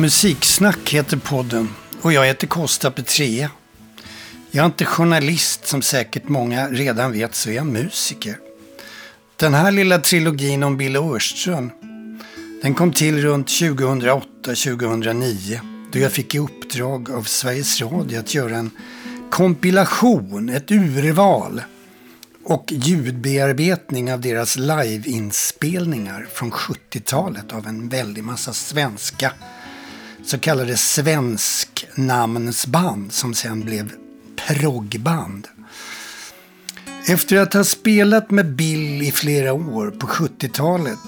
Musiksnack heter podden och jag heter Kosta Petrea. Jag är inte journalist som säkert många redan vet så är jag musiker. Den här lilla trilogin om Bill Årström den kom till runt 2008-2009 då jag fick i uppdrag av Sveriges Radio att göra en kompilation, ett urval och ljudbearbetning av deras liveinspelningar från 70-talet av en väldig massa svenska så kallade svensknamnsband som sen blev proggband. Efter att ha spelat med Bill i flera år på 70-talet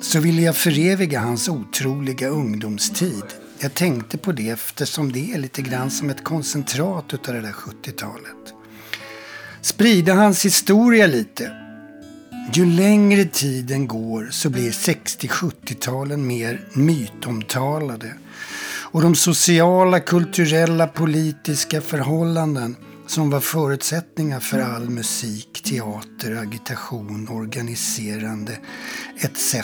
så ville jag föreviga hans otroliga ungdomstid. Jag tänkte på det eftersom det är lite grann som ett koncentrat utav det där 70-talet sprida hans historia lite. Ju längre tiden går så blir 60-70-talen mer mytomtalade och de sociala, kulturella, politiska förhållanden som var förutsättningar för all musik, teater, agitation, organiserande etc.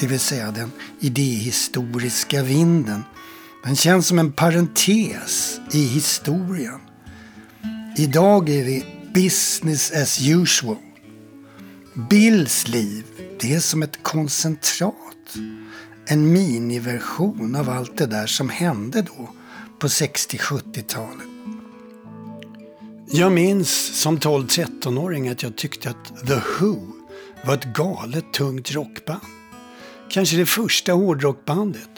Det vill säga den idéhistoriska vinden. Den känns som en parentes i historien. Idag är vi business as usual. Bills liv, det är som ett koncentrat. En miniversion av allt det där som hände då på 60-70-talet. Jag minns som 12-13-åring att jag tyckte att The Who var ett galet tungt rockband. Kanske det första hårdrockbandet.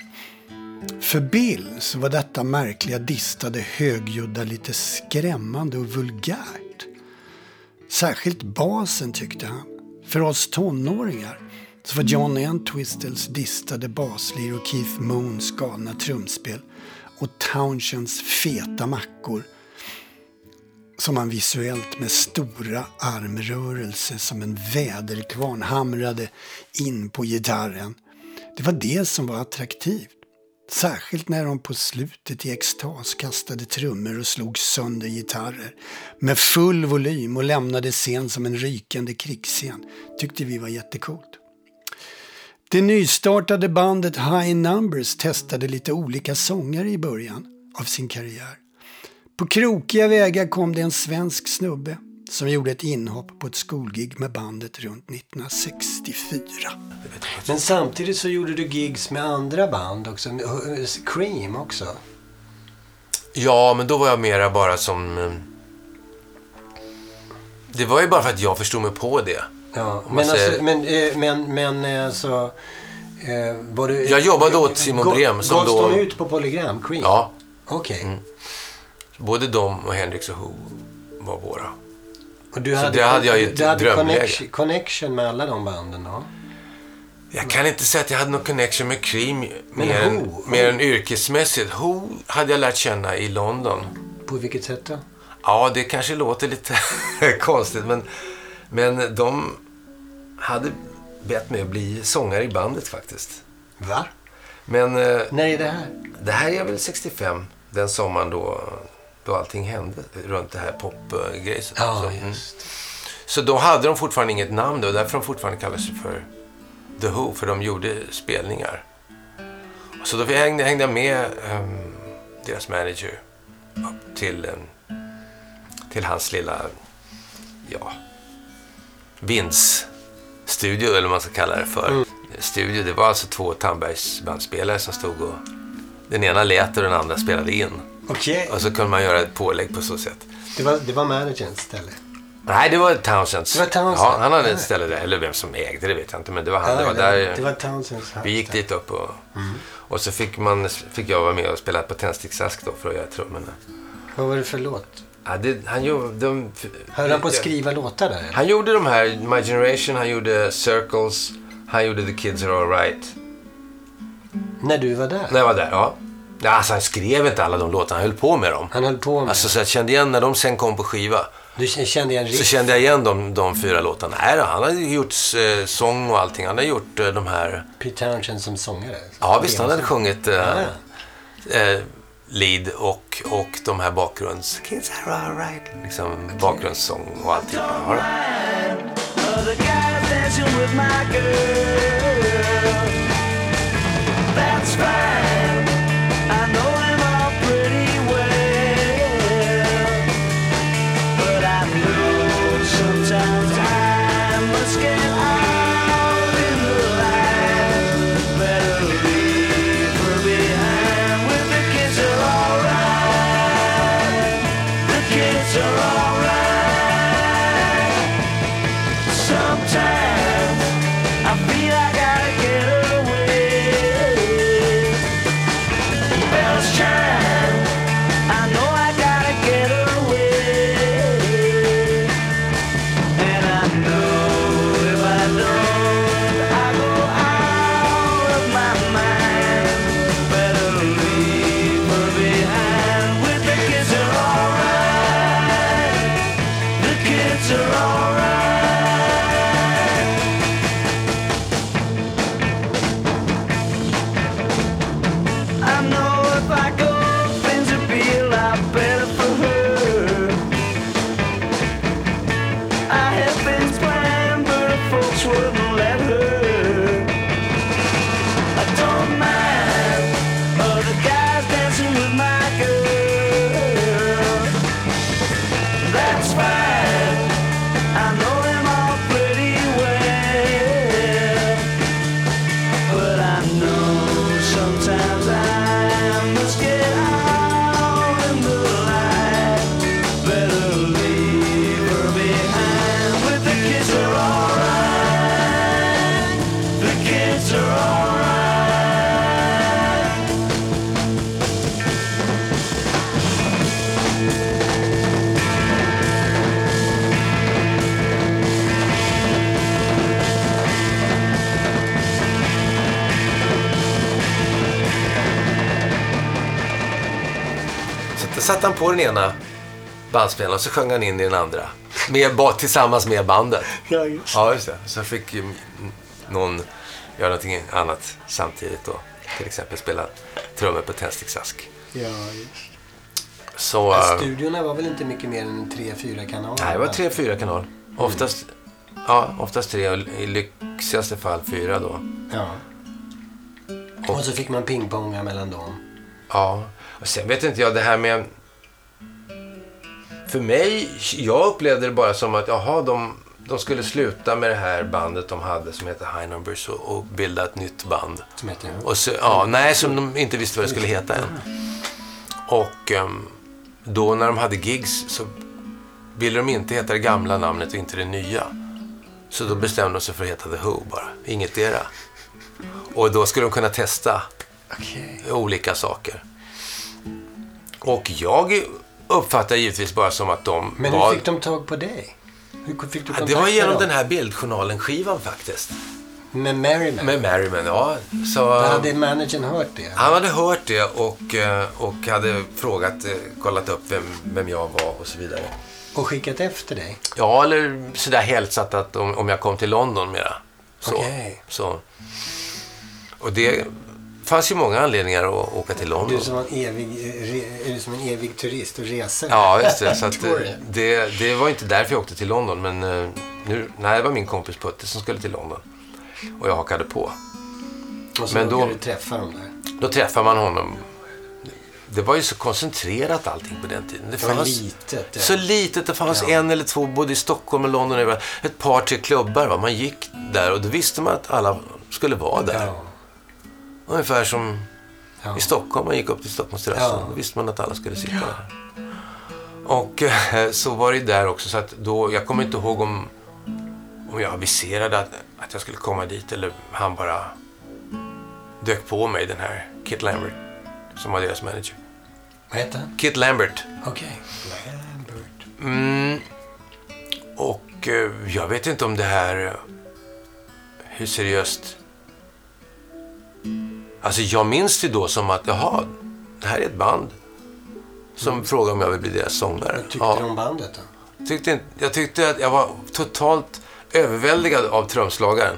För Bill så var detta märkliga, distade, högljudda lite skrämmande och vulgärt. Särskilt basen tyckte han. För oss tonåringar så var John Entwistles distade baslir och Keith Moons galna trumspel och Townshends feta mackor som han visuellt med stora armrörelser som en väderkvarn hamrade in på gitarren. Det var det som var attraktivt. Särskilt när de på slutet i extas kastade trummor och slog sönder gitarrer med full volym och lämnade scen som en rykande krigsscen tyckte vi var jättecoolt. Det nystartade bandet High Numbers testade lite olika sångare i början av sin karriär. På krokiga vägar kom det en svensk snubbe som gjorde ett inhopp på ett skolgig med bandet runt 1964. Men samtidigt så gjorde du gigs med andra band också. Cream också. Ja, men då var jag mera bara som... Eh, det var ju bara för att jag förstod mig på det. Ja, men, alltså, men, eh, men, men alltså... Var du, jag jobbade åt Simon Brem. Som då... de ut på Polygram? Cream? Ja. Okej. Okay. Mm. Både de och Hendrix och Who var våra. Och du så hade, det hade jag ju Du hade connection, connection med alla de banden då? Jag kan inte säga att jag hade någon connection med Cream mer, än, mer än yrkesmässigt. Who hade jag lärt känna i London. På vilket sätt då? Ja, det kanske låter lite konstigt, men, men de hade bett mig att bli sångare i bandet faktiskt. Va? Men... Eh, När är det här? Det här är väl 65, den sommaren då då allting hände runt det här popgrejen. Ja, så, mm. så då hade de fortfarande inget namn då, därför de fortfarande kallar sig för The Who, för de gjorde spelningar. Så då hängde, hängde jag med um, deras manager upp till, um, till hans lilla, ja, vindsstudio eller vad man ska kalla det för. Mm. Studio, det var alltså två Tandbergs bandspelare som stod och den ena lät och den andra spelade in. Okay. Och så kunde man göra ett pålägg på så sätt. Det var, det var managerns ställe? Nej, det var Townsends. Det var Townsend. Ja, han hade ett ställe där. Eller vem som ägde det vet jag inte. Men det var han. Ja, det var, där, det var Townsends. Vi gick dit upp och, mm. och så fick, man, fick jag vara med och spela på tändsticksask då för att göra trummorna. Vad var det för låt? Ja, det, han gjorde... De, Höll han på att skriva låtar där? Han gjorde de här, My Generation, han gjorde Circles, han gjorde The Kids Are Alright. När du var där? När jag var där, ja. Alltså, han skrev inte alla de låtarna, han höll på med dem. Han höll på med alltså, så jag kände igen när de sen kom på skiva. Du kände igen riff? Så kände jag igen de, de fyra låtarna. Nej då, han hade gjort eh, sång och allting. Han hade gjort eh, de här... Pete Townshend som sångare? Ja, visst. Han hade sjungit eh, eh, lead och, och de här bakgrunds... Kids are alright. Liksom okay. bakgrundssång och allting. Ja, That's fine. Satte han på den ena bandspelaren och så sjöng han in i den andra. Med, tillsammans med bandet. Ja, just Ja, just det. Så fick ju någon göra någonting annat samtidigt då. Till exempel spela trummor på tändsticksask. Ja, just. Så... Men äh, Studiorna var väl inte mycket mer än tre, fyra kanaler? nej, det var tre, fyra kanal. Oftast, ja, oftast tre och i lyxigaste fall fyra då. Ja. Och så fick man pingponga mellan dem. Ja, och sen vet inte jag det här med... För mig, jag upplevde det bara som att jaha, de, de skulle sluta med det här bandet de hade som heter High Numbers och, och bilda ett nytt band. Som heter Och så, ja, nej, som de inte visste vad det skulle heta än. Och ehm, då när de hade gigs så ville de inte heta det gamla namnet och inte det nya. Så då bestämde de sig för att heta The Who bara, inget era. Och då skulle de kunna testa Okej. olika saker. Och jag uppfattar givetvis bara som att de Men var... hur fick de tag på dig? Hur fick du Ja, det var genom den här Bildjournalen-skivan faktiskt. Med Merriman? Med Merriman, ja. Så, Då hade managern hört det? Han hade hört det och, eh, och hade frågat, eh, kollat upp vem, vem jag var och så vidare. Och skickat efter dig? Ja, eller sådär hälsat att om, om jag kom till London mera. Så, Okej. så. Och det fanns ju många anledningar att åka till Du London. är som en evig, re, du som en evig turist och reser. Ja, just det. Så att, eh, det, det var inte därför jag åkte till London. Men eh, nu, nej, det var min kompis Putte som skulle till London. Och jag hakade på. Och så men då- du träffa dem där. Då träffar man honom. Det var ju så koncentrerat allting på den tiden. Det Det var fanns litet. ja. så litet. Det fanns Ja. en eller två, både i Stockholm och London. Det ett par, tre klubbar. Va? Man gick där och då visste man att alla skulle vara där. Ja. Ungefär som Ja. i Stockholm. Man gick upp till Stockholmsterrassen. Ja. Då visste man att alla skulle sitta där. Och eh, så var det där också. Så att då, jag kommer inte ihåg om, om jag aviserade att, att jag skulle komma dit eller han bara dök på mig, den här Kit Lambert, som var deras manager. Vad heter han? Kit Lambert. Okej. Lambert. Mm. Och eh, jag vet inte om det här... eh, Hur seriöst... Alltså jag minns det då som att, jaha, det här är ett band som frågar om jag vill bli deras sångare. Vad tyckte Ja. du om bandet då? Tyckte, jag tyckte att jag var totalt överväldigad av trumslagaren.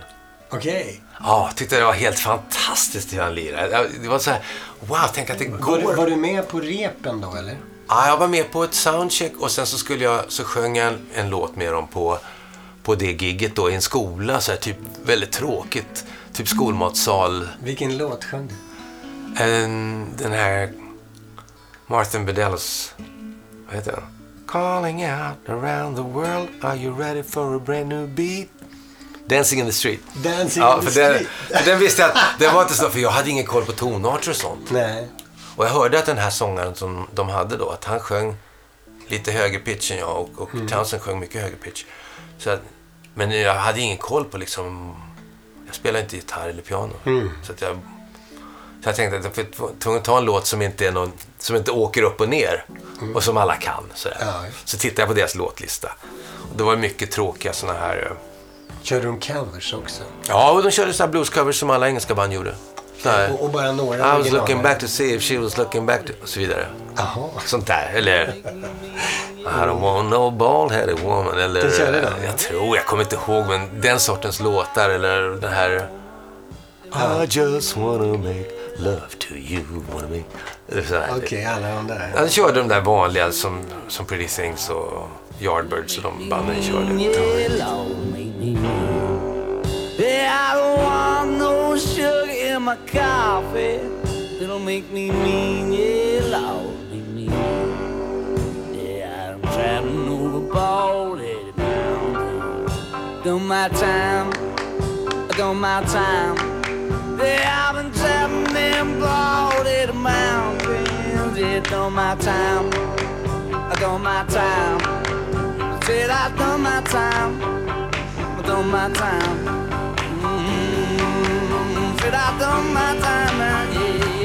Okej. Ja, tyckte det var helt fantastiskt hur han lirade. Det var så här, wow, tänk att det Var, går. du- var du med på repen då eller? Ja, jag var med på ett soundcheck och sen så, skulle jag, så sjöng jag en, en låt med dem på, på det gigget då i en skola. Så här, typ väldigt tråkigt. Typ skolmatsal. Vilken låt sjöng du? En, den här Martin Bedellos, vad heter den? Calling out around the world, are you ready for a brand new beat? Dancing in the street. Dancing Ja, in the för den, street. för den visste jag att det var inte så, för jag hade ingen koll på tonarter och sånt. Nej. Och jag hörde att den här sångaren som de hade då, att han sjöng lite högre pitch än jag och, och Townsend sjöng mycket högre pitch. Så att, men jag hade ingen koll på liksom... Jag spelar inte gitarr eller piano. Så, att jag, så jag tänkte att jag var tvungen att ta en låt som inte, är någon, som inte åker upp och ner och som alla kan. Sådär. Ja. Så tittade jag på deras låtlista. Och det var mycket tråkiga såna här... eh, Körde de covers också? Ja, och de körde här bluescovers som alla engelska band gjorde. Här, Och, och bara några I was originaler? looking back to see if she was looking back to... Och så vidare. Jaha. Sånt där. Eller... I don't want no bald-headed woman. Eller... Den körde den. Jag tror, jag kommer inte ihåg, men den sortens låtar. Eller den här... I just wanna make love to you. Wanna make... Okej, alla de där. Han körde de där vanliga som, som Pretty Things och Yardbirds och de banden körde. Yeah, I no sugar in my coffee. It'll make me mean. Yeah, Lord, make me move. Yeah, I'm traveling over bald-headed mountains. Done my time. I done my time. Yeah, I've been traveling them bald-headed mountains. Yeah, done my time. I done my time. Said I've done my time. I've done my time. Mm-hmm. Said I've done my time. now. Yeah, yeah, yeah,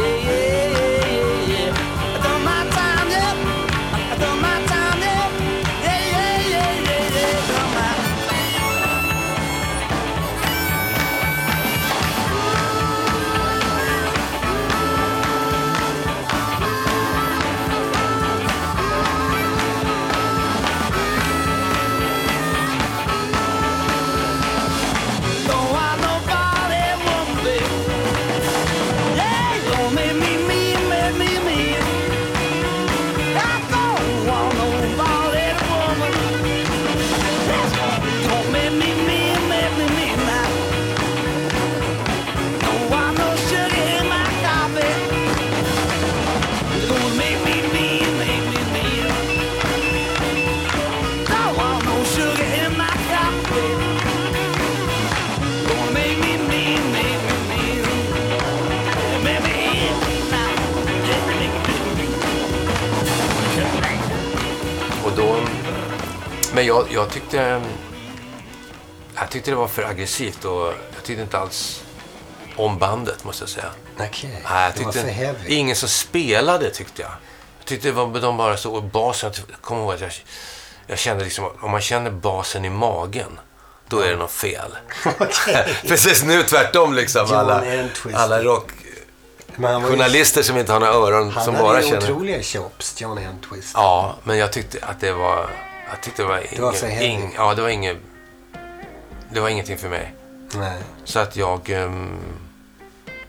Men jag, jag tyckte... Jag tyckte det var för aggressivt och jag tyckte inte alls om bandet, måste jag säga. Nej, jag det var för heavy. ingen som spelade, tyckte jag. Jag tyckte det var, de bara så... Och basen, jag kommer ihåg att jag, jag kände liksom... Om man känner basen i magen, då är det något fel. Precis nu tvärtom liksom. John Alla, Entwistle. alla rock... Han var ju- Journalister som inte har några öron, Han som hade bara känner... otroliga chops, John Entwist. Ja, men jag tyckte att det var... Jag tyckte det var, Det var för inget- ing, Ja, det var inget... Det var ingenting för mig. Nej. Så att jag... ehm,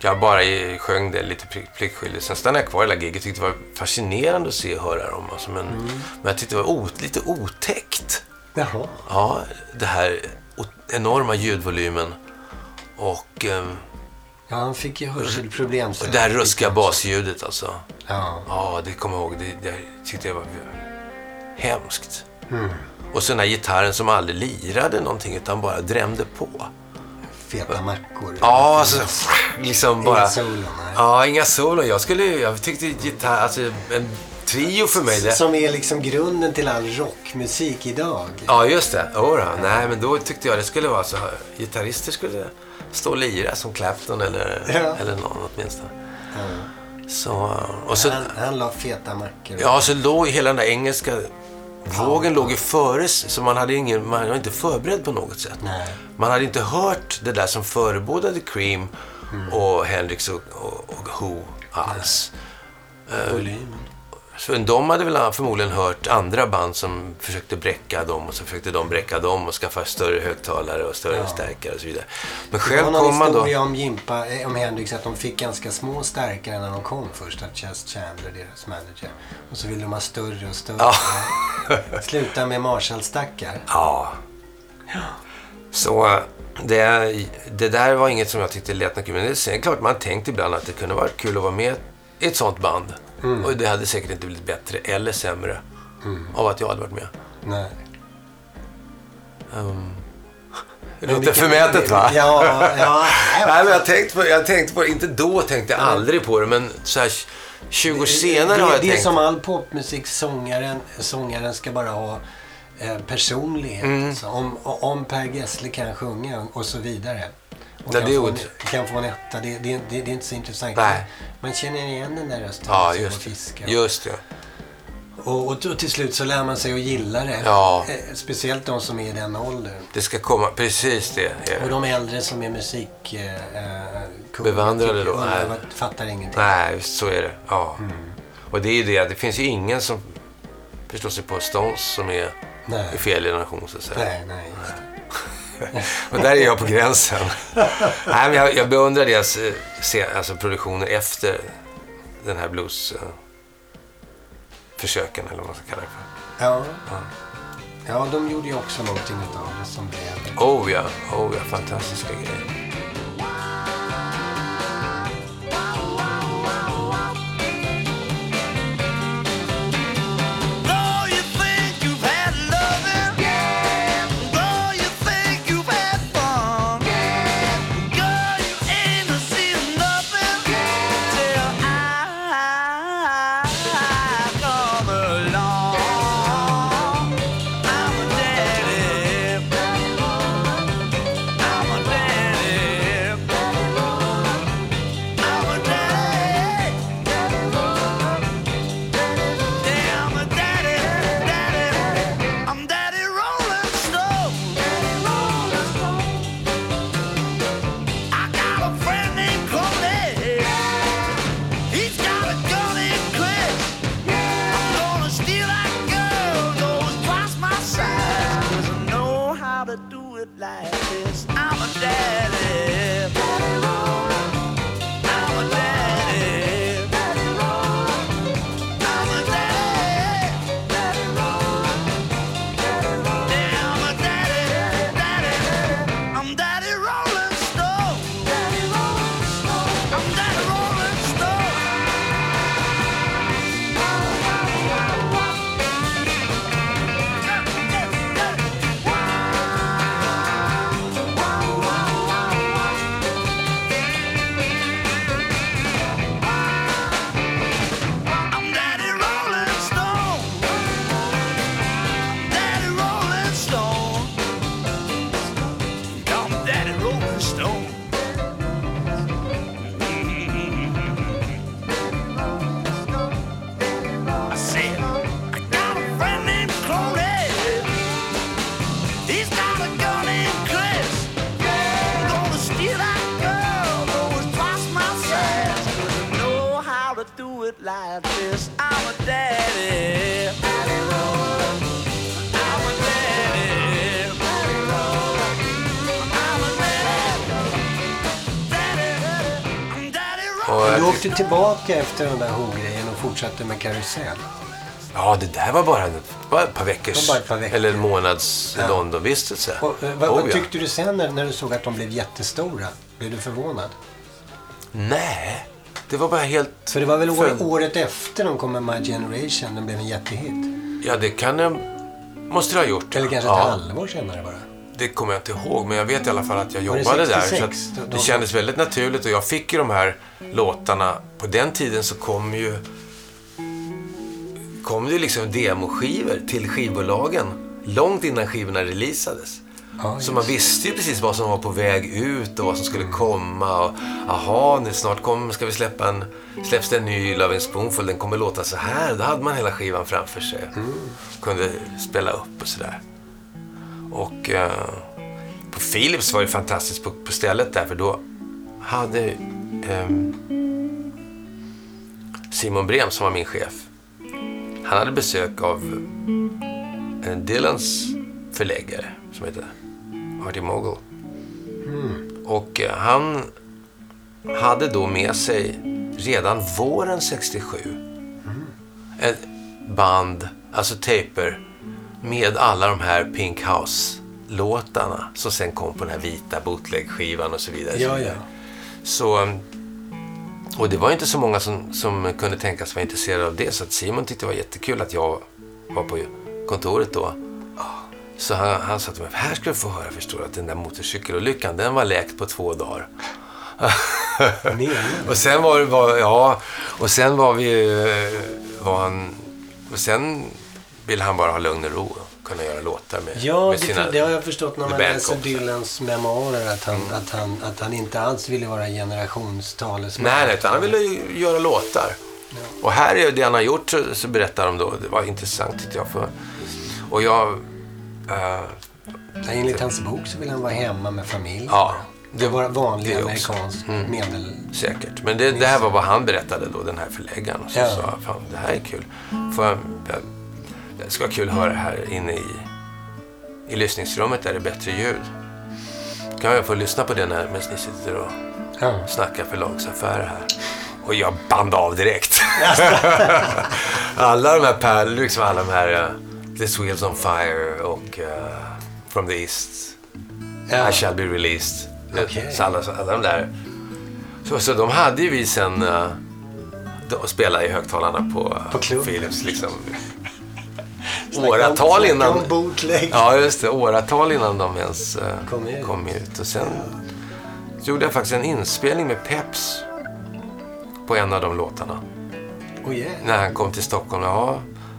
jag bara sjöng det lite plikt- pliktskyldigt. Sen stannade jag kvar där giget. tyckte det var fascinerande att se och höra dem. Alltså, men, Mm. men jag tyckte det var ot, lite otäckt. Jaha. Ja, det här enorma ljudvolymen. Och ehm, Ja, han fick ju hörselproblem. så det här också- basljudet alltså. Ja. Ja, det kommer jag ihåg. Det, det tyckte jag var hemskt. Mm. Och så den här gitarren som aldrig lirade någonting utan bara drämde på. Feta mackor. Ja, alltså liksom bara... Inga solon. Ja, inga solon. Jag skulle jag tyckte gitarr, alltså en trio för mig. Det, Som är liksom grunden till all rockmusik idag. ja, just det. Jodå. Nej, men då tyckte jag det skulle vara så. här, Gitarrister skulle stå och lira som Clapton eller, Ja. eller någon åtminstone. Så, och så, Han, han la feta mackor. Ja, så låg hela den där engelska vågen låg ju före, så man hade ingen, man var inte förberedd på något sätt. Nej. Man hade inte hört det där som förebådade Cream och Hendrix och, och, och Who alls. Volymen. De hade väl förmodligen hört andra band som försökte bräcka dem och så försökte de bräcka dem och skaffa större högtalare och större stärkare och så vidare. Men Det själv var någon kom man då... historia om Jimpa, eh, om Hendrix, att de fick ganska små stärkare när de kom först. Att Chas Chandler, deras manager. Och så ville de ha större och större. Ja. Sluta med Marshall-stackar. Ja. Så det, det där var inget som jag tyckte lät något kul. Men det är klart man tänkt ibland att det kunde varit kul att vara med i ett sånt band. Och det hade säkert inte blivit bättre eller sämre av att jag hade varit med. Nej. Det låter förmätet va? Ja, ja. Nej, men jag tänkte på, jag tänkte på, inte då tänkte jag aldrig på det, men så här 20 år senare har det, jag det är tänkt. som all popmusik, sångaren, sångaren ska bara ha eh, personlighet. Mm. Om, om Per Gessle kan sjunga och så vidare. Och Ja, kan, det få en, kan få en etta. Det, det, det, det är inte så intressant. Nej. Man känner igen den där rösten. Ja, just det. Just det. Och, och, och till slut så lär man sig att gilla det. Ja. Eh, speciellt de som är i den åldern. Det ska komma, precis det. är Och de äldre som är musik... Eh, eh, Bevandrade då? Nej. Fattar ingenting. Nej, så är det. Ja. Mm. Och det är ju det, det finns ju ingen som förstår sig på Stones som är Nej. i fel generation så att säga. Nej, nej. just det. Och där är jag på gränsen. Nej, men jag, jag beundrar deras eh, alltså, produktioner efter den här blues eh, försöken eller vad man ska kalla det för. Ja. ja, de gjorde ju också någonting utav det som blev... Oh ja, oh ja, fantastiska grejer. Och Du åkte tillbaka efter den där Who-grejen och fortsatte med karusell. Ja, det där var bara, en, bara ett par veckors, bara ett par veckor. eller en månads Ja. Londonvistelse. Och, eh, vad, Oh, vad ja. tyckte du sen när, när du såg att de blev jättestora? Blev du förvånad? Nej, det var bara helt... För det var väl år, Följd. året efter de kom med My Generation, den blev en jättehit. Ja, det kan jag... Måste det ha gjort. Eller kanske ja, ett halvår senare bara. Det kommer jag inte ihåg, men jag vet i alla fall att jag jobbade där. 66? Så det kändes väldigt naturligt och jag fick ju de här låtarna. På den tiden så kom ju... Kom det liksom demoskivor till skivbolagen långt innan skivorna releasades. Ja, Så man visste ju precis vad som var på väg ut och vad som skulle komma. Och, Aha, nu snart kommer, ska vi släppa en, släpps det en ny Loving Spoonful. Den kommer låta så här. Då hade man hela skivan framför sig. Kunde spela upp och sådär. Och eh, på Philips var det fantastiskt på, på stället där. För då hade ehm, Simon Brem som var min chef. Han hade besök av eh, Dylans förläggare som heter Artie Mogul. Och eh, han hade då med sig redan våren 67 ett band, alltså taper, med alla de här Pink House-låtarna som sen kom på den här vita bootleg-skivan och så vidare. Ja, ja. Så, och det var inte så många som, som kunde tänkas vara intresserade av det. Så att Simon tyckte det var jättekul att jag var på kontoret då. Så han, han sa till mig, här ska du få höra förstår du, att den där motorcykelolyckan, den var läkt på två dagar. Och sen var det var, ja, och sen var vi, eh, var han, och sen ville han bara ha lugn och ro och kunna göra låtar med, Ja, med det, sina... det har jag förstått när man läser. Dylans memoarer. Att han, att, han, att han inte alls ville vara generationstalesman. Nej, nej, utan han ville ju göra låtar. Och här är det han har gjort, så, så berättar de då, det var intressant tyckte jag. För, och jag, Nej, Enligt hans bok så vill han vara hemma med familj. ja, Det var vanlig också. Mm. amerikansk medel... Säkert. Men det, det här var vad han berättade då, den här förläggaren. Så Ja. sa fan det här är kul. Får jag, det ska vara kul att höra här inne i, i lyssningsrummet där det är bättre ljud. Kan jag få lyssna på det när medan ni sitter och Ja. snackar förlagsaffärer här. Och jag band av direkt. alla de här pärlor, liksom alla de här uh, This Wheels on Fire och uh, From the East. Ja. I shall be released. Okej. Så alla, alla de där. Så, så de hade ju vi sen uh, de spelade i högtalarna på, På. Philips. Liksom. Åratal innan. Ja, just det. Åratal innan de ens uh, Kom ut. kom ut. Och sen gjorde jag faktiskt en inspelning med Peps på en av de låtarna. Oh, yeah. När han kom till Stockholm. Ja,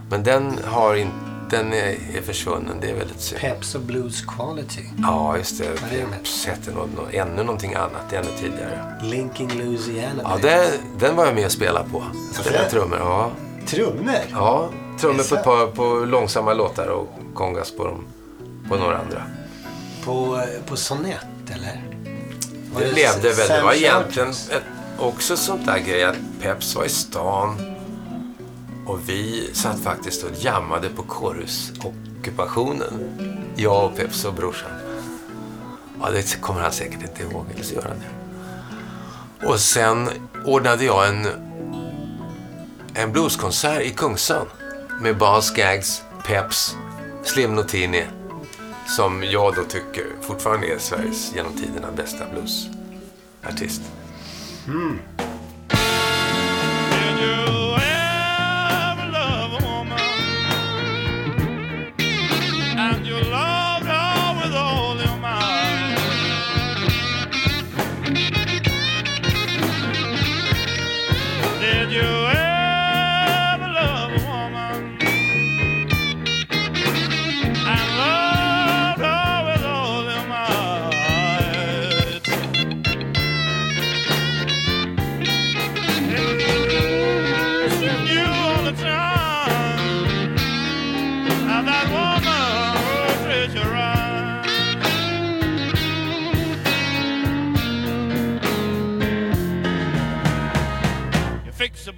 men den har inte... Den är, försvunnen. Det är väldigt synd. Peps och Blues Quality. Ja, just det. Peps hette något, något, ännu någonting annat, ännu tidigare. Linking Louisiana. Ja, det, den var jag med och spelade på. Spelade trummor, ja. Trummor? Ja, trummor på, ett par, på långsamma låtar och kongas på, dem, på några andra. På, på Sonett, eller? Var Det det väl. Det var egentligen ett, också sånt där grej att Peps var i stan och vi satt faktiskt och jammade på kårhusockupationen. Jag och Peps och brorsan. Ja, det kommer han säkert inte ihåg, eller så gör han det. Och sen ordnade jag en, en blueskonsert i Kungsan med basgags, Peps, Slim Notini som jag då tycker fortfarande är Sveriges genom tiderna bästa bluesartist. Mm.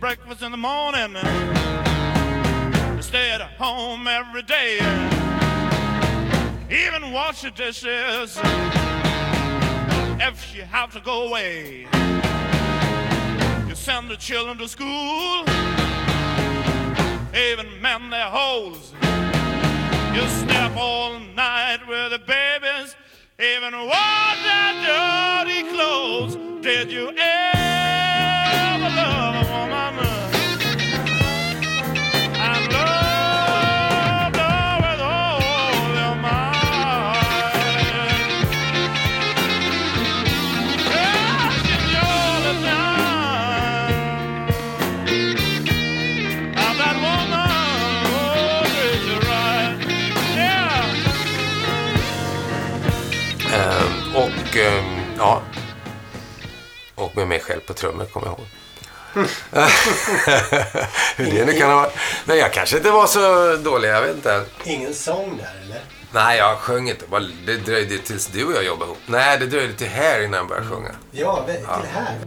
Breakfast in the morning, you stay at home every day, even wash the dishes if you have to go away. You send the children to school, even mend their holes. You up all night with the babies, even wash their dirty clothes. Did you ever love trummor kommer jag ihåg. Hur det nu kan ha varit. Men jag kanske inte var så dålig, jag vet inte. Ingen sång där, eller? Nej, jag sjöng inte. Det dröjde tills du och jag jobbade ihop. Nej, det dröjde till här innan jag började sjunga. Ja, till här.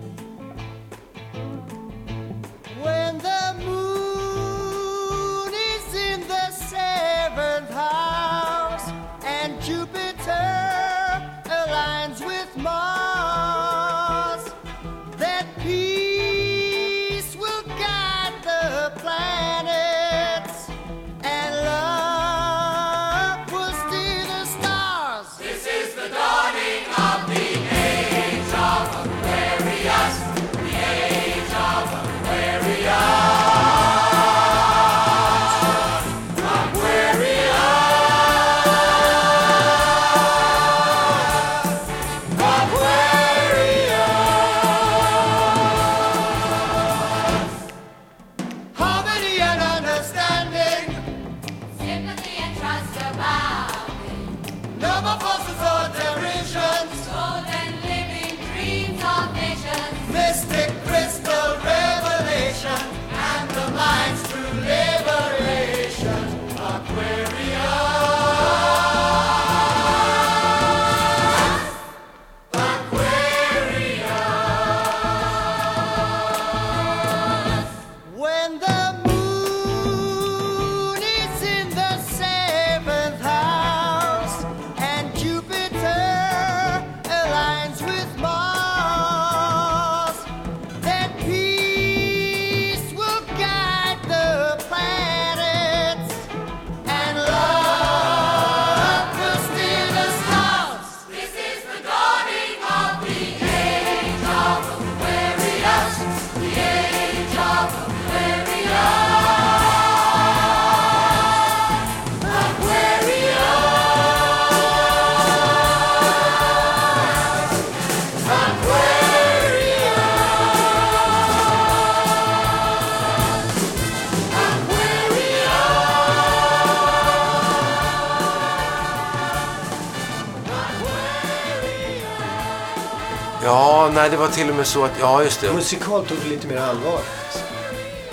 Ja, nej, det var till och med så att... Ja, just det. Musikal tog det lite mer allvar.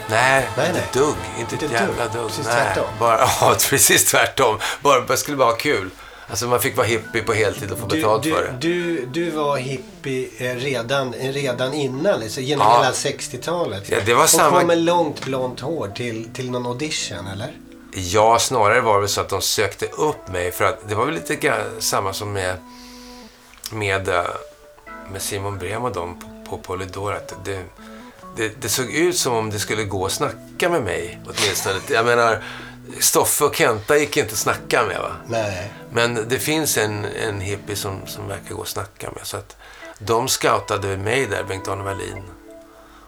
Nej, Nej, inte nej. ett dugg. Inte ett Inte ett jävla dugg. dugg. Precis nej, tvärtom. Bara, ja, precis tvärtom. Bara, det skulle bara vara kul. Alltså man fick vara hippie på heltid och få Du, betalt du, för det. du, du var hippie eh, redan, redan innan, liksom, genom Ja. hela 60-talet. Ja, det var och samma- kom med långt blont hår till, till någon audition, eller? Ja, snarare var det så att de sökte upp mig för att det var väl lite samma som med, med, eh, med Simon Brem och dem på, på Polydor. Att det, det, det såg ut som om det skulle gå att snacka med mig åtminstone. Jag menar, Stoffe och Kenta gick inte att snacka med va? Nej. Men det finns en, en hippie som, som verkar gå att snacka med. Så att de scoutade mig där, Bengt-Arne Wallin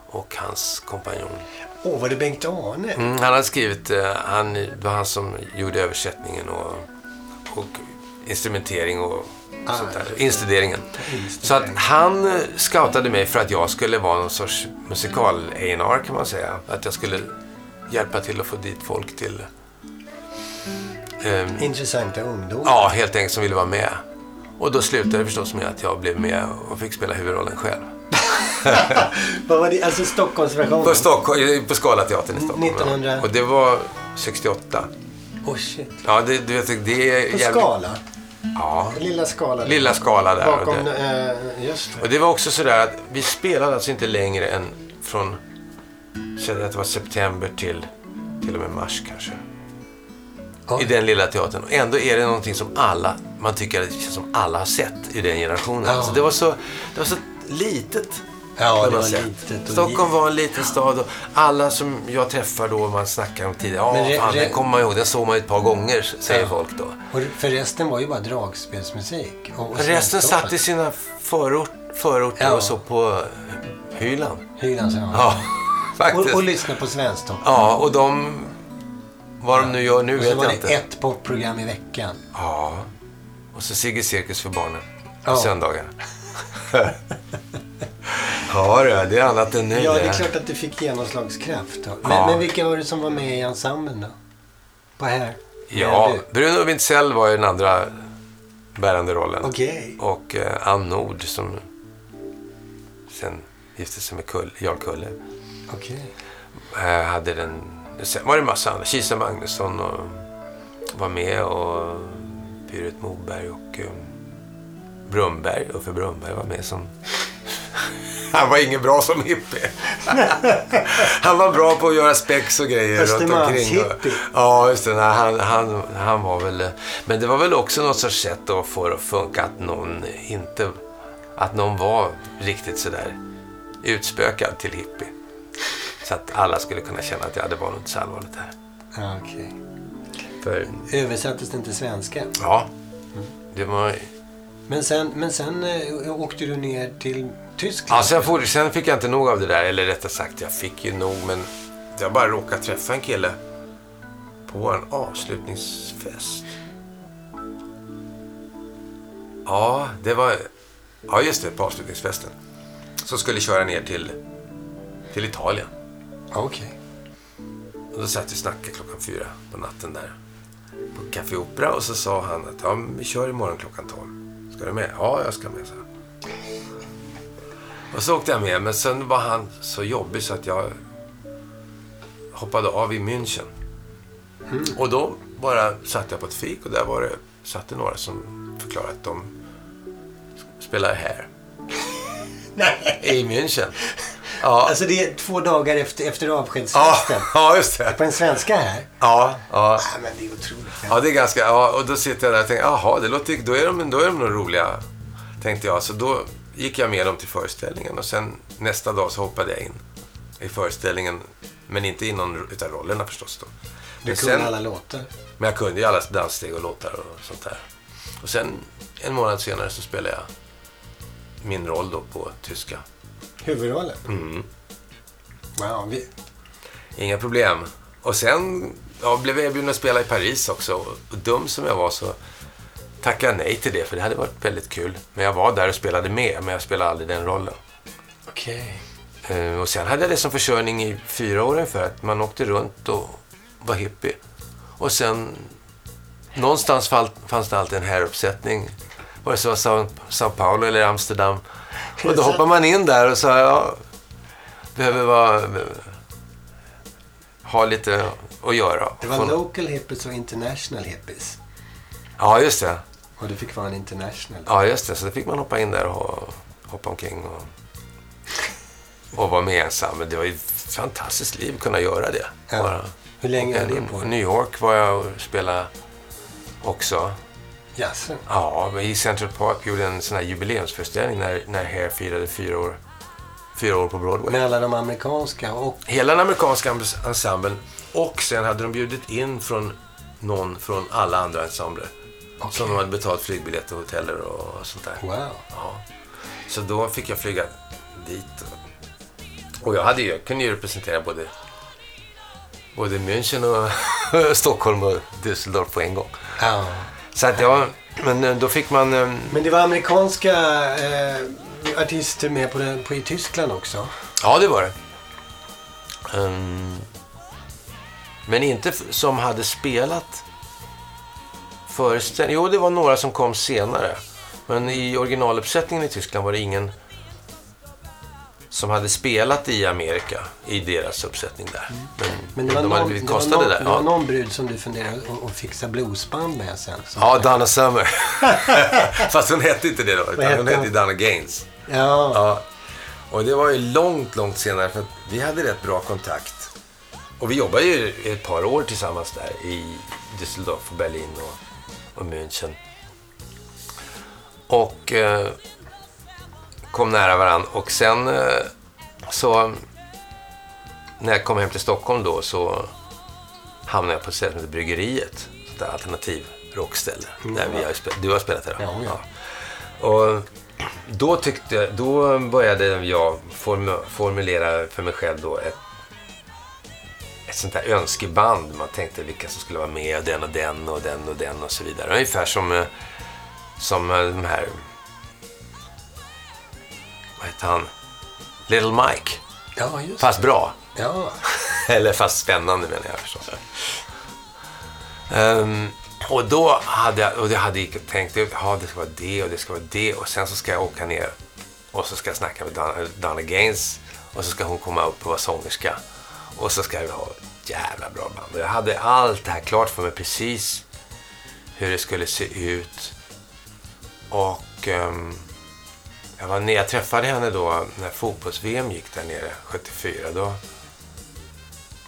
och hans kompanjon. Åh, var det Bengt-Arne? Mm, han hade skrivit, eh, han, det var han som gjorde översättningen och, och instrumentering och Ah, sånt där. Instuderingen. Så att han eh, scoutade mig för att jag skulle vara någon sorts musikal A&R kan man säga. Att jag skulle hjälpa till att få dit folk till ehm, Intressanta ungdomar. Ja, helt enkelt som ville vara med. Och då slutade det förstås med att jag blev med och fick spela huvudrollen själv. Vad var det? Alltså Stockholmsversionen? På, Stockholm, på Scalateatern i Stockholm. ja. 1900. Och det var 68. Oh shit. Ja, det, du vet, det är På jävligt... Skala? Ja, Lilla Skala? där. lilla skala där. Och Bakom, det, eh, just det. och det var också sådär att vi spelade alltså inte längre än från, säg att det var september till till och med mars kanske. Oj. I den lilla teatern. Och ändå är det någonting som alla, man tycker att det känns som alla har sett i den generationen. Ja. Alltså det, var så, det var så litet. Ja, det var sätt. litet Stockholm var en liten stad och alla som jag träffar då, man snackar om tidigare, ja re- fan, re- den kommer man ihåg, den såg man ju ett par gånger, säger Ja. folk då. Och för resten var ju bara dragspelsmusik. Och, och Resten satt i sina förort, förorter Ja. och så på Hyland. Hylands ja. Ja, faktiskt. och, och lyssna på Svensktoppen. Ja, och de... Vad de nu gör nu Och så vet var jag det inte. ett popprogram i veckan. Ja. Och så Sigge Cirkus för barnen. På Ja. söndagar. ja, det är- det är annat än nu. Ja, det är klart att det fick genomslagskraft. Men, Ja. men vilka var det som var med i ensemblen då? På här? Ja, du- Bruno Wintzell var ju den andra bärande rollen. Okej. Och eh, Ann Nord som sen gifte sig med Kull, Jarl Kulle. Okej. Eh, hade den... Sen var det en massa andra. Kisa Magnusson och var med och Pyret Moberg och eh, Brumberg. Uffe Brumberg var med som... Han var ingen bra som hippie. han var bra på att göra spex och grejer runt omkring. Östermalmshippie. Ja, just det. Han, han, han var väl... Men det var väl också något sorts sätt att få det att funka att någon inte... Att någon var riktigt sådär utspökad till hippie. Så att alla skulle kunna känna att ja, det var nog inte så allvarligt det här. Okej. För, Översattes den till svenska? ja, det var... Men sen, men sen eh, åkte du ner till Tyskland? Ja, sen, for, sen fick jag inte nog av det där. Eller rättare sagt, jag fick ju nog. Men jag bara råkade träffa en kille på vår avslutningsfest. Ja, det var... Ja, just det. På avslutningsfesten. Så skulle köra ner till, till Italien. Okej. Och då satt vi och snackade klockan fyra på natten där. på Café Opera och så sa han att ja, vi kör imorgon klockan 12. Ska du med? Ja, jag ska med, så. Och så åkte jag med, men sen var han så jobbig så att jag hoppade av i München. Och då bara satt jag på ett fik och där var det, satt det några som förklarade att de spelar här. I München. Ja, Alltså det är två dagar efter, efter ja, avskedsfesten. ja, just det. På en svenska här. Ja, ja. Nej, men det är otroligt. Ja, det är ganska... Ja, och då sitter jag där och tänker, jaha, det låter, då, är de, då är de nog roliga, tänkte jag. Så då gick jag med dem till föreställningen och sen nästa dag så hoppade jag in i föreställningen. Men inte i någon utav rollerna förstås då. Du Men, kunde sen, alla låtar. men jag kunde ju alla danssteg och låtar och sånt där. Och sen en månad senare så spelade jag min roll då på tyska. Huvudrollen. Mm. Wow, vi, Inga problem. Och sen ja, blev jag erbjuden att spela i Paris också. Och dum som jag var så tackade jag nej till det, för det hade varit väldigt kul. Men jag var där och spelade med, men jag spelade aldrig den rollen. Okej. Eh, Och sen hade jag det som försörjning i fyra år ungefär, att man åkte runt och var hippie. Och sen, någonstans fanns det alltid en häruppsättning. Vare sig det var Sao Paulo eller Amsterdam. Och då hoppar man in där och sa, ja, behöver vara, ha lite att göra. Det var local hippies och international hippies. Ja, just det. Och du fick vara en international. Ja, just det. Så då fick man hoppa in där och hoppa omkring och, och vara med ensam. Men det var ju ett fantastiskt liv att kunna göra det. Ja. Hur länge höll det på? New York var jag och spelade också. Jaså? Ja, i Central Park gjorde en sån här jubileumsföreställning när, när Hair firade fyra år, fyra år på Broadway. Med alla de amerikanska och... Hela den amerikanska ens- ensemblen. Och sen hade de bjudit in från någon från alla andra ensembler. Som de hade betalt flygbiljetter och hoteller och sånt där. Wow. Ja. Så då fick jag flyga dit. Och jag, hade ju, jag kunde ju representera både, både München och Stockholm och Düsseldorf på en gång. Ja. Så att jag, men eh, då fick man... eh, Men det var amerikanska eh, artister med på, den, på i Tyskland också. Ja, det var det. Ehm, men inte som hade spelat föreställning. Jo, det var några som kom senare. Men i originaluppsättningen i Tyskland var det ingen som hade spelat i Amerika i deras uppsättning där. Men, Men det var, de någon, hade blivit det var, kostade någon, där. det var Ja. någon brud som du funderade att att fixa bluesband med sen. ja, Donna Summer. Fast hon hette inte det då, utan hette hon hette Donna Gaines. ja. Ja. Och det var ju långt, långt senare för vi hade rätt bra kontakt. Och vi jobbade ju ett par år tillsammans där i Düsseldorf och Berlin och, och München. Och eh, kom nära varandra. Och sen eh, så när jag kom hem till Stockholm då så hamnade jag på ett ställe som heter Bryggeriet. Ett alternativ rockställe. Där vi har spelat, du har spelat där? Ja, ja. Och då, tyckte, då började jag form, formulera för mig själv då ett, ett sånt där önskeband. Man tänkte vilka som skulle vara med, den och den och den och den och så vidare. Ungefär som, eh, som eh, de här... Vad heter han? Little Mike. ja, just Fast bra. Ja. Eller fast spännande menar jag förstås. Ehm, och då hade jag, och jag hade tänkt, ja det ska vara det och det ska vara det och sen så ska jag åka ner och så ska jag snacka med Donna, Donna Gaines och så ska hon komma upp och vara sångerska. Och så ska vi ha ett jävla bra band. Och jag hade allt det här klart för mig precis hur det skulle se ut. Och ehm, jag, var, jag träffade henne då när fotbolls-VM gick där nere 74. Då,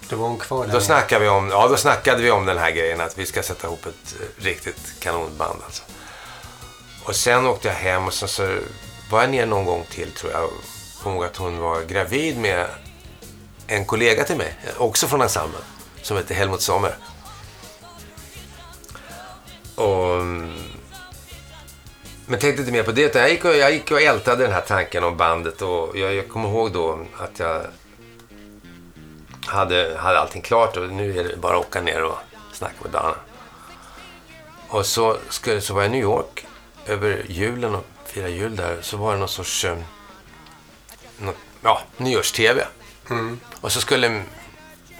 Då var hon kvar där. då snackade, vi om, ja, då snackade vi om den här grejen att vi ska sätta ihop ett eh, riktigt kanonband. Alltså. Och sen åkte jag hem och sen så var jag ner någon gång till tror jag. och Kom ihåg att hon var gravid med en kollega till mig, också från ensemblen, som heter Helmut Sommer. Och, mm, men tänkte inte mer på det. Jag gick, och, jag gick och ältade den här tanken om bandet och jag, jag kommer ihåg då att jag hade, hade allting klart och nu är det bara att åka ner och snacka med Dana. Och så, skulle, så var jag i New York över julen och firade jul där. Så var det någon sorts eh, något, ja, nyårs-tv. Och så skulle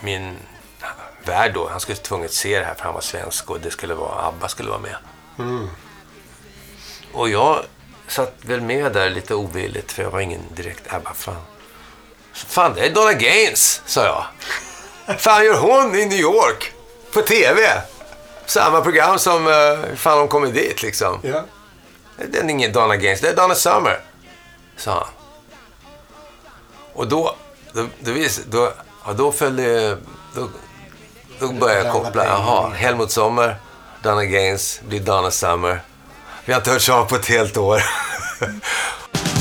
min Berg då, han skulle tvunget se det här för han var svensk och det skulle vara, ABBA skulle vara med. Och jag satt väl med där lite ovilligt för jag var ingen direkt ABBA-fan. Fan, det är Donna Gaines, sa jag. Fan gör hon i New York? På TV? Samma program som, uh, fan hon kommer dit liksom. Ja. Det är ingen Donna Gaines, det är Donna Summer. Sa han. Och då, då, då, vis, då, ja, då följde, då, då började jag koppla. Jaha. Helmut Sommer, Donna Gaines, blir Donna Summer. Vi har inte hört av på ett helt år.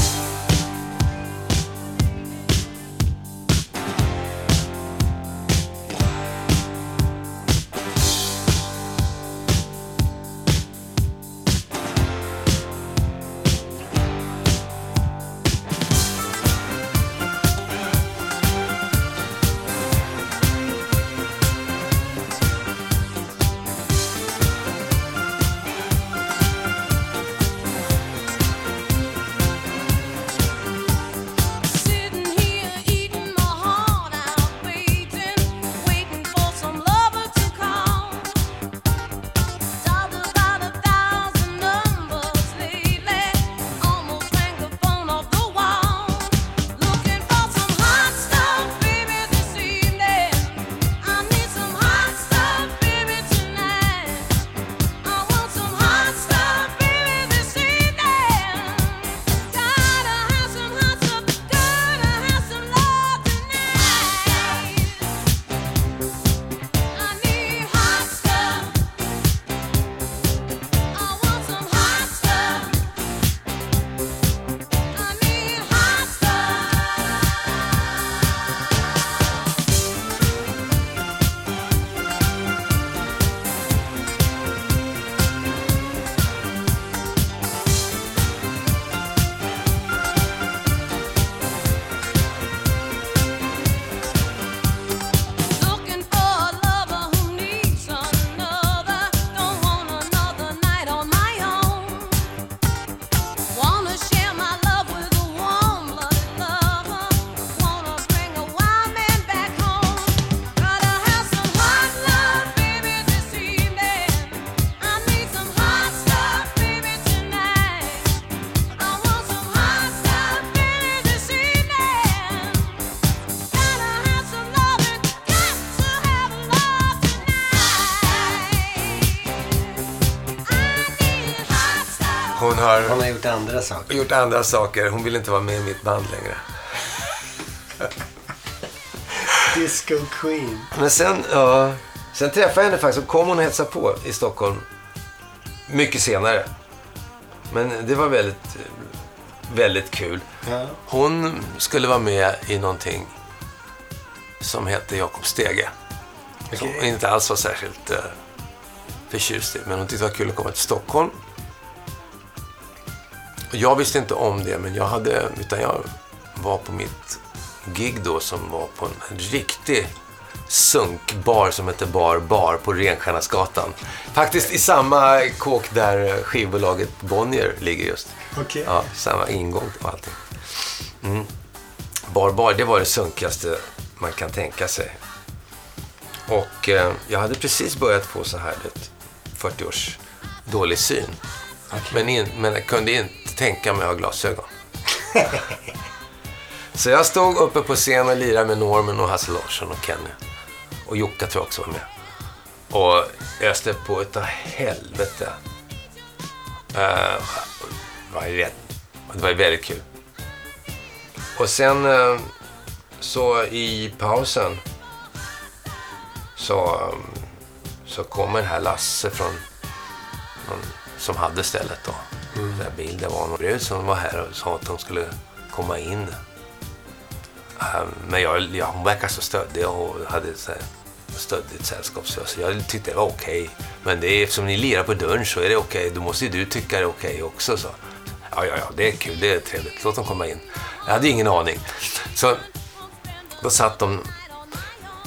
andra saker. gjort andra saker. Hon vill inte vara med i mitt band längre. Disco Queen. Men sen, ja, sen träffade jag henne faktiskt och kom hon och hälsade på i Stockholm mycket senare. Men det var väldigt, väldigt kul. Hon skulle vara med i någonting som hette Jakob Stege. Som hon inte alls var särskilt uh, förtjust i. Men hon tyckte det var kul att komma till Stockholm. Jag visste inte om det, men jag hade, utan jag var på mitt gig då som var på en riktig sunkbar som hette Bar Bar på Renstjärnasgatan. Faktiskt i samma kåk där skivbolaget Bonnier ligger just. Okej. Ja, samma ingång och allting. Mm. Bar Bar, det var det sunkigaste man kan tänka sig. Och eh, jag hade precis börjat få så här ett 40 års dålig syn. Men, in, men jag kunde inte tänka mig att ha glasögon. så jag stod uppe på scenen och lirade med Norman och Hasse Larsson och Kenny. Och Jocka tror jag också var med. Och öste på utav helvete. Uh, var rädd. Det var väldigt kul. Och sen uh, så i pausen så, um, så kommer här Lasse från någon, som hade stället då. Mm. Där bild. det var någon brud som var här och sa att de skulle komma in. Ehm, men jag, jag, hon verkade så stöddig och hade så här stöddigt sällskap. Så jag tyckte det var okej. Men det är, eftersom ni lirar på dörren så är det okej. Då måste ju du tycka det är okej också. Så. Ja, ja, ja, det är kul. Det är trevligt. Låt dem komma in. Jag hade ingen aning. Så då satt de...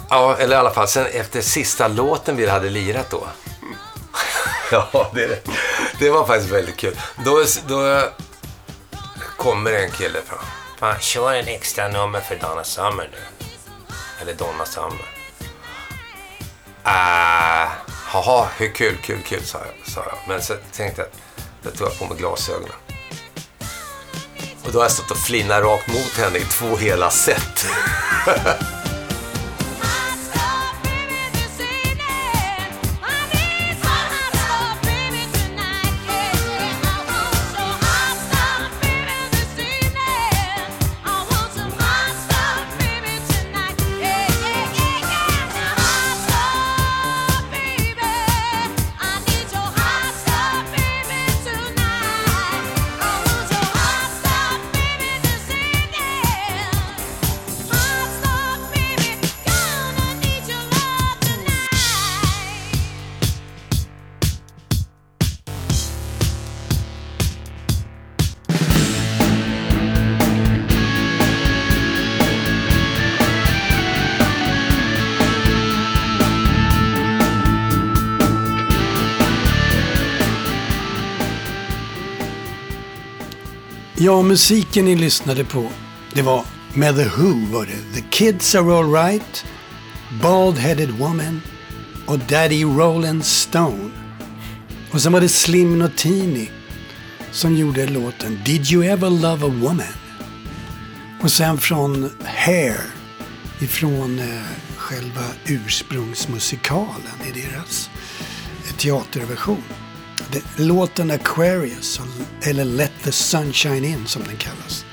Ja, eller i alla fall sen efter sista låten vi hade lirat då. ja, det, det var faktiskt väldigt kul. Då, då kommer en kille fram. Fan, kör en extra nummer för Donna Summer nu. Eller Donna Summer. Ah, Haha, hur kul, kul, kul, sa jag. Sa jag. Men så tänkte jag att då tog jag på mig glasögonen. Och då har jag stått och flinat rakt mot henne i två hela set. Ja, musiken ni lyssnade på, det var med The Who var det. The Kids Are Alright, Bald Headed Woman och Daddy Rollin' Stone. Och sen var det Slim Notini som gjorde låten Did You Ever Love a Woman? Och sen från Hair, ifrån eh, själva ursprungsmusikalen i deras teaterversion. Låten Aquarius, eller Let the Sunshine In som den kallas.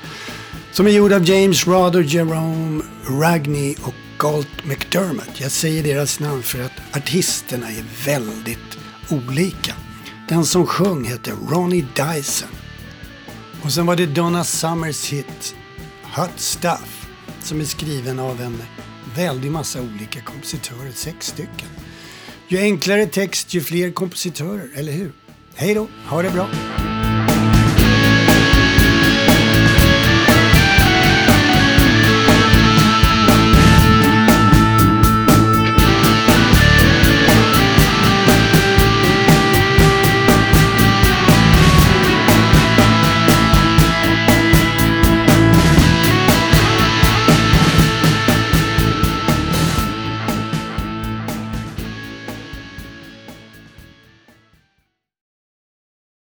Som är gjord av James Rother, Jerome Ragney och Galt McDermott. Jag säger deras namn för att artisterna är väldigt olika. Den som sjöng hette Ronnie Dyson. Och sen var det Donna Summers hit Hot Stuff som är skriven av en väldig massa olika kompositörer, sex stycken. Ju enklare text, ju fler kompositörer, eller hur? Hej då, ha det bra!